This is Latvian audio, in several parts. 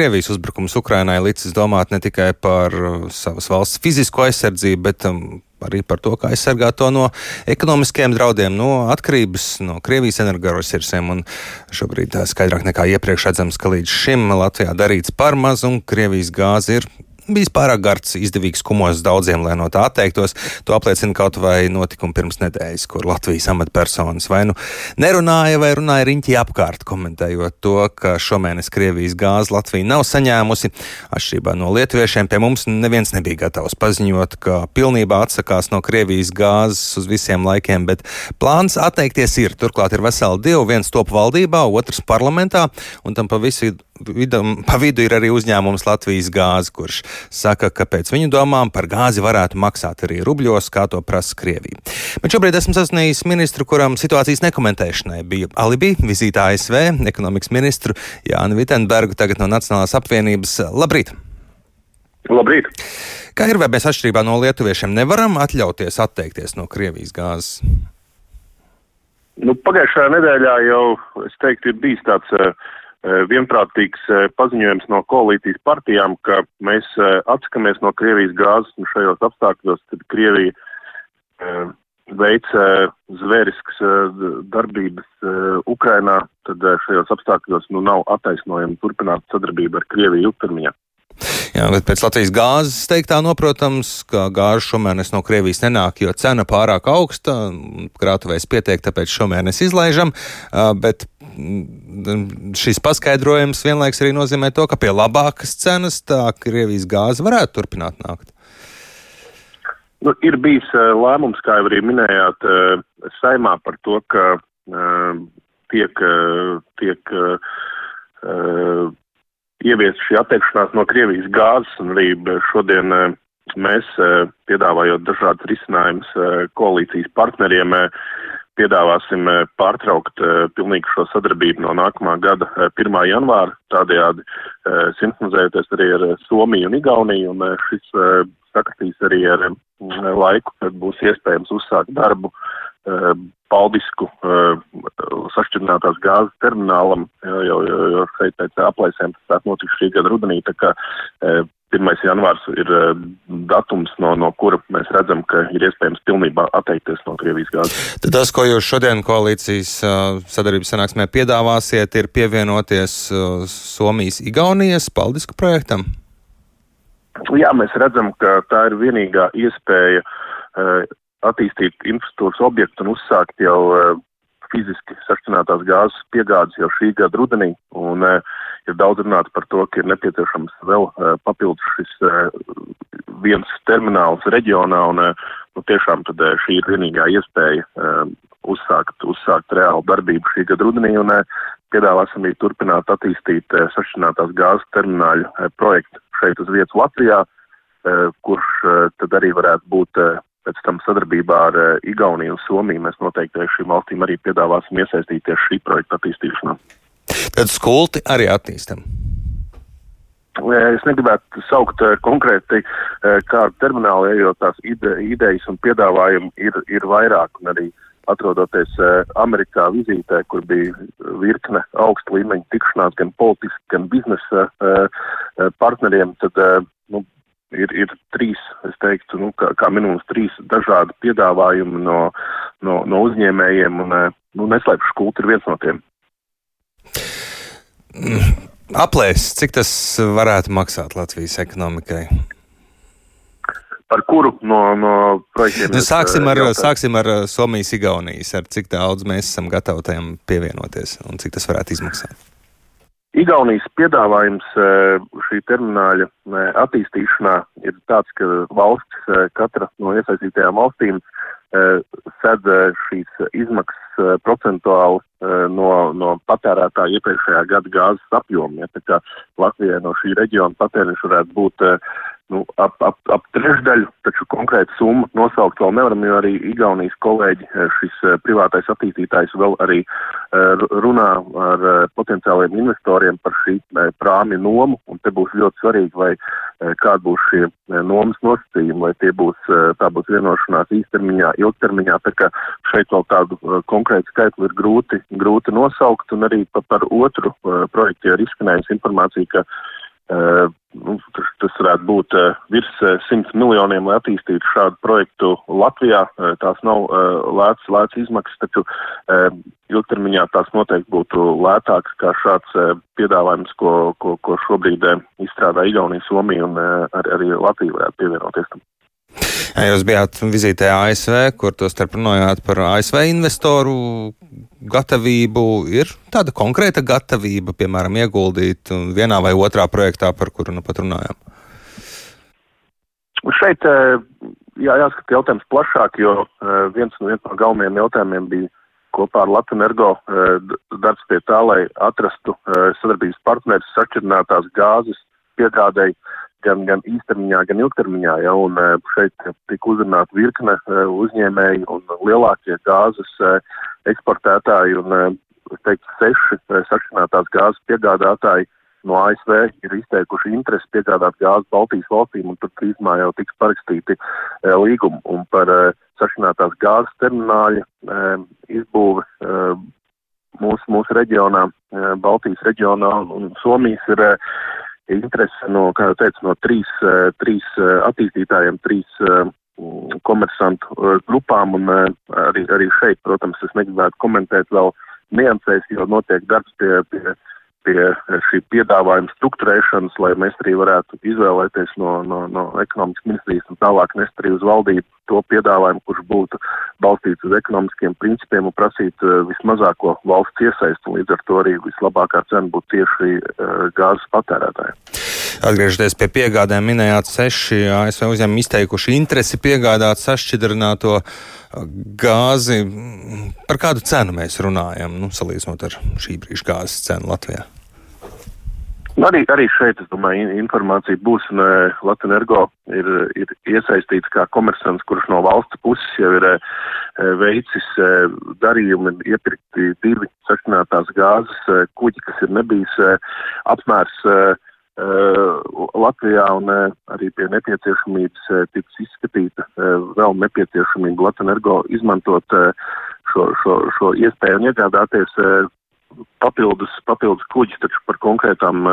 Krievijas uzbrukums Ukrainai licis domāt ne tikai par uh, savas valsts fizisko aizsardzību, bet um, arī par to, kā aizsargāt to no ekonomiskiem draudiem, no atkarības no Krievijas energoresursiem. Šobrīd tā skaidrāk nekā iepriekš redzams, ka līdz šim Latvijā darīts par maz un Krievijas gāze ir bijis pārāk garš, izdevīgs kumos daudziem, lai no tā atteiktos. To apliecina kaut vai notikumi pirms nedēļas, kur Latvijas amatpersonas vai nu nerunāja, vai runāja riņķī apkārt, komentējot to, ka šomēnes Krievijas gāzi Latvija nav saņēmusi. Atšķirībā no lietuviešiem pie mums neviens nebija gatavs paziņot, ka pilnībā atsakās no Krievijas gāzes uz visiem laikiem, bet plāns atteikties ir. Turklāt ir veseli divi, viens top valdībā, otrs parlamentā, un tam pa visu vidam, pa vidu ir arī uzņēmums Latvijas gāze, kurš saka, ka pēc viņu domām par gāzi varētu maksāt arī rubļos, kā to prasa Krievija. Bet šobrīd esmu sasniedzis ministru, kuram situācijas nekomentēšanai bija alibi vizītā ASV, ekonomikas ministru Jānu Vitenbergu, tagad no Nacionālās apvienības. Labrīt! Labrīt! Kā ir, vai mēs atšķirībā no lietuviešiem nevaram atļauties atteikties no Krievijas gāzes? Nu, pagājušajā nedēļā jau, es teiktu, ir bijis tāds uh, vienprātīgs eh, paziņojums no koalīcijas partijām, ka mēs eh, atsakamies no Krievijas gāzes un šajos apstākļos, kad Krievija veic zvērisks darbības Ukrainā, tad šajos apstākļos nu, nav attaisnojami turpināt sadarbību ar Krieviju ilgtermiņā. Jā, bet pēc Latvijas gāzes teiktā noprotams, ka gāžu šomēnes no Krievijas nenāk, jo cena pārāk augsta, krātuvēs pietiek, tāpēc šomēnes izlaižam, bet mm, šis paskaidrojums vienlaiks arī nozīmē to, ka pie labākas cenas tā Krievijas gāze varētu turpināt nākt. Nu, ir bijis lēmums, kā jau arī minējāt, saimā par to, ka tiek, tiek ievies šī atteikšanās no Krievijas gāzes, un arī šodien eh, mēs, eh, piedāvājot dažādas risinājumus eh, koalīcijas partneriem, piedāvāsim pārtraukt pilnīgi šo sadarbību no nākamā gada 1. janvāra, tādējādi sinhronizējoties arī ar Somiju un Igauniju, un šis sakatīs arī ar laiku, kad būs iespējams uzsākt darbu Paldisku sašķirinātās gāzes terminālam, jo, jo, jo šeit pēc aplēsēm tas tā notiks šī gada rudenī, tā kā 1. janvārs ir datums, no, no kura mēs redzam, ka ir iespējams pilnībā atteikties no Krievijas gāzes. Tad tas, ko jūs šodien koalīcijas sadarbības sanāksmē piedāvāsiet, ir pievienoties Somijas-Igaunijas Paldisku projektam? Jā, mēs redzam, ka tā ir vienīgā iespēja attīstīt infrastruktūras objektu un uzsākt jau fiziski sašķinātās gāzes piegādes jau šī gada rudenī. Un, uh, ir daudz runāts par to, ka ir nepieciešams vēl uh, papildus šis uh, viens termināls reģionā, un nu, tiešām tad šī ir vienīgā iespēja uzsākt, uzsākt reālu darbību šī gada rudenī, un piedāvāsim arī turpināt attīstīt sašķinātās gāzes termināļu projektu šeit uz vietas Latvijā, kurš tad arī varētu būt pēc tam sadarbībā ar uh, Igauniju un Somiju mēs noteikti šīm valstīm arī piedāvāsim iesaistīties šī projekta attīstīšanā. Tad skulti arī attīstam. Es negribētu saukt uh, konkrēti uh, kādu terminālu, jo tās ide, idejas un piedāvājumi ir, ir vairāk un arī atrodoties Amerikā vizītē, kur bija virkne augsta līmeņa tikšanās gan politiski, gan biznesa partneriem, tad ir, ir trīs, es teiktu, nu, kā, kā minimums trīs dažādi piedāvājumi no, no, no uzņēmējiem, un eh, nu, neslēpšu kulti ir viens no tiem. Aplēs, cik tas varētu maksāt Latvijas ekonomikai? Par kuru no, no projektiem? Nu, sāksim, ar, jautāt? sāksim ar eh, Somijas, Igaunijas, ar cik daudz mēs esam gatavi tajam pievienoties un cik tas varētu izmaksāt. Igaunijas piedāvājums e, šī termināļa e, attīstīšanā ir tāds, ka valsts, e, katra no iesaistītajām valstīm sedz šīs izmaksas procentuāli no, no patērētāja iepriekšējā gada gāzes apjoma. Ja, Latvijai no šī reģiona patēriņš varētu būt nu, ap, ap, ap trešdaļu, taču konkrēta summa nosaukt vēl nevaram, jo arī Igaunijas kolēģi, eh, šis eh, privātais attīstītājs vēl arī eh, runā ar potenciāliem investoriem par šī prāmi nomu, un te būs ļoti svarīgi, vai kāda būs šie nomas nosacījumi, vai tie būs, tā būs vienošanās īstermiņā, ilgtermiņā, tā ka šeit vēl tādu konkrētu skaitli ir grūti, grūti nosaukt, un arī pa, par otru projektu ir izskanējusi informācija, ka Nu, tas, varētu būt virs 100 miljoniem, lai attīstītu šādu projektu Latvijā. Tās nav lētas, lētas izmaksas, taču ilgtermiņā tās noteikti būtu lētākas kā šāds piedāvājums, ko, ko, ko šobrīd izstrādā Igaunija, Somija un arī, arī Latvija varētu pievienoties tam. Jūs bijāt vizītē ASV, kur to starp runājāt par ASV investoru gatavību. Ir tāda konkrēta gatavība, piemēram, ieguldīt vienā vai otrā projektā, par kuru nu pat runājām? Šeit eh, jā, jāskata jautājums plašāk, jo eh, viens no, viens no galvenajiem jautājumiem bija kopā ar Latviju Energo eh, darbs pie tā, lai atrastu sadarbības partnerus sašķirinātās gāzes piegādēji gan, gan īstermiņā, gan ilgtermiņā. Ja, un e, šeit tika uzrunāta virkne e, uzņēmēji un lielākie gāzes e, eksportētāji un, es teiktu, seši sašķinātās gāzes piegādātāji no ASV ir izteikuši interesi piegādāt gāzi Baltijas valstīm, un tur drīzumā jau tiks parakstīti e, līgumi. Un par e, sašķinātās gāzes termināļa e, izbūvi e, mūsu, mūsu reģionā, e, Baltijas reģionā un Somijas ir e, interese no, kā jau teicu, no trīs, eh, trīs eh, attīstītājiem, trīs eh, komersantu grupām, un arī, arī šeit, protams, es negribētu komentēt vēl niansēs, jo notiek darbs pie, pie pie šī piedāvājuma struktūrēšanas, lai mēs arī varētu izvēlēties no, no, no ekonomikas ministrijas un tālāk nest arī uz valdību to piedāvājumu, kurš būtu balstīts uz ekonomiskiem principiem un prasīt uh, vismazāko valsts iesaistu, līdz ar to arī vislabākā cena būtu tieši uh, gāzes patērētājiem. Atgriežoties pie piegādēm, minējāt seši ASV uzņēmumi izteikuši interesi piegādāt sašķidrināto gāzi. Par kādu cenu mēs runājam, nu, salīdzinot ar šī brīža gāzes cenu Latvijā? Nu, arī, arī šeit, es domāju, informācija būs, un Latvijas energo ir, ir iesaistīts kā komersants, kurš no valsts puses jau ir veicis darījumi, iepirkti divi sašķinātās gāzes kuģi, kas ir nebijis apmērs Latvijā un arī pie nepieciešamības tiks izskatīta vēl nepieciešamība Latvijas energo izmantot šo, šo, šo iespēju un iegādāties papildus, papildus kuģis, taču par konkrētām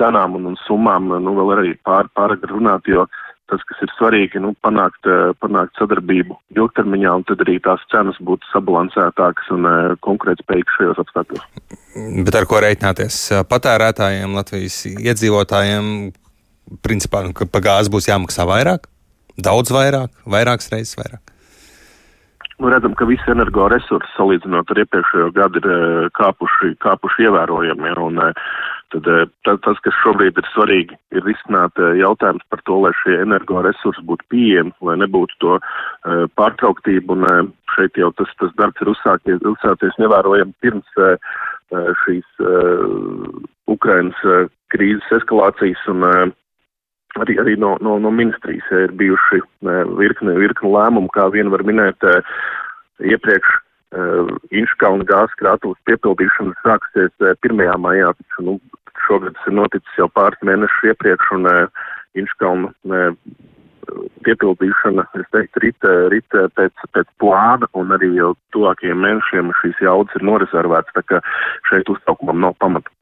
cenām un, un summām nu, vēl arī pār, pārāk runāt, jo uh, tas, kas ir svarīgi, nu, panākt, eh, panākt sadarbību ilgtermiņā, un tad arī tās cenas būtu sabalansētākas un uh, konkurētspējīgas šajos apstākļos. Bet ar ko reiķināties patērētājiem, Latvijas iedzīvotājiem? Principā, ka par gāzi būs jāmaksā vairāk, daudz vairāk, vairākas reizes vairāk. Nu, redzam, ka visi energoresursi salīdzinot ar iepriekšējo gadu ir eh, kāpuši, kāpuši ievērojami. Ja, un, Tad tas, kas šobrīd ir svarīgi, ir risināt jautājums par to, lai šie energoresursi būtu pieejami, lai nebūtu to uh, pārtrauktību. Un šeit jau tas, tas darbs ir uzsākies, uzsācies nevērojami pirms šīs Ukrainas krīzes eskalācijas. Un, Arī, arī no, no, no ministrijas ir bijuši virkne, virkne lēmumu, kā vien var minēt iepriekš Inškalna gāzes krātuves piepildīšana sāksies uh, 1. maijā, taču nu, šogad tas ir noticis jau pāris mēnešus iepriekš, un uh, Inškalna uh, piepildīšana, es teiktu, rit, rit pēc, pēc plāna, un arī jau tuvākajiem mēnešiem šīs jaudas ir norezervētas, tā ka šeit uztraukumam nav pamata.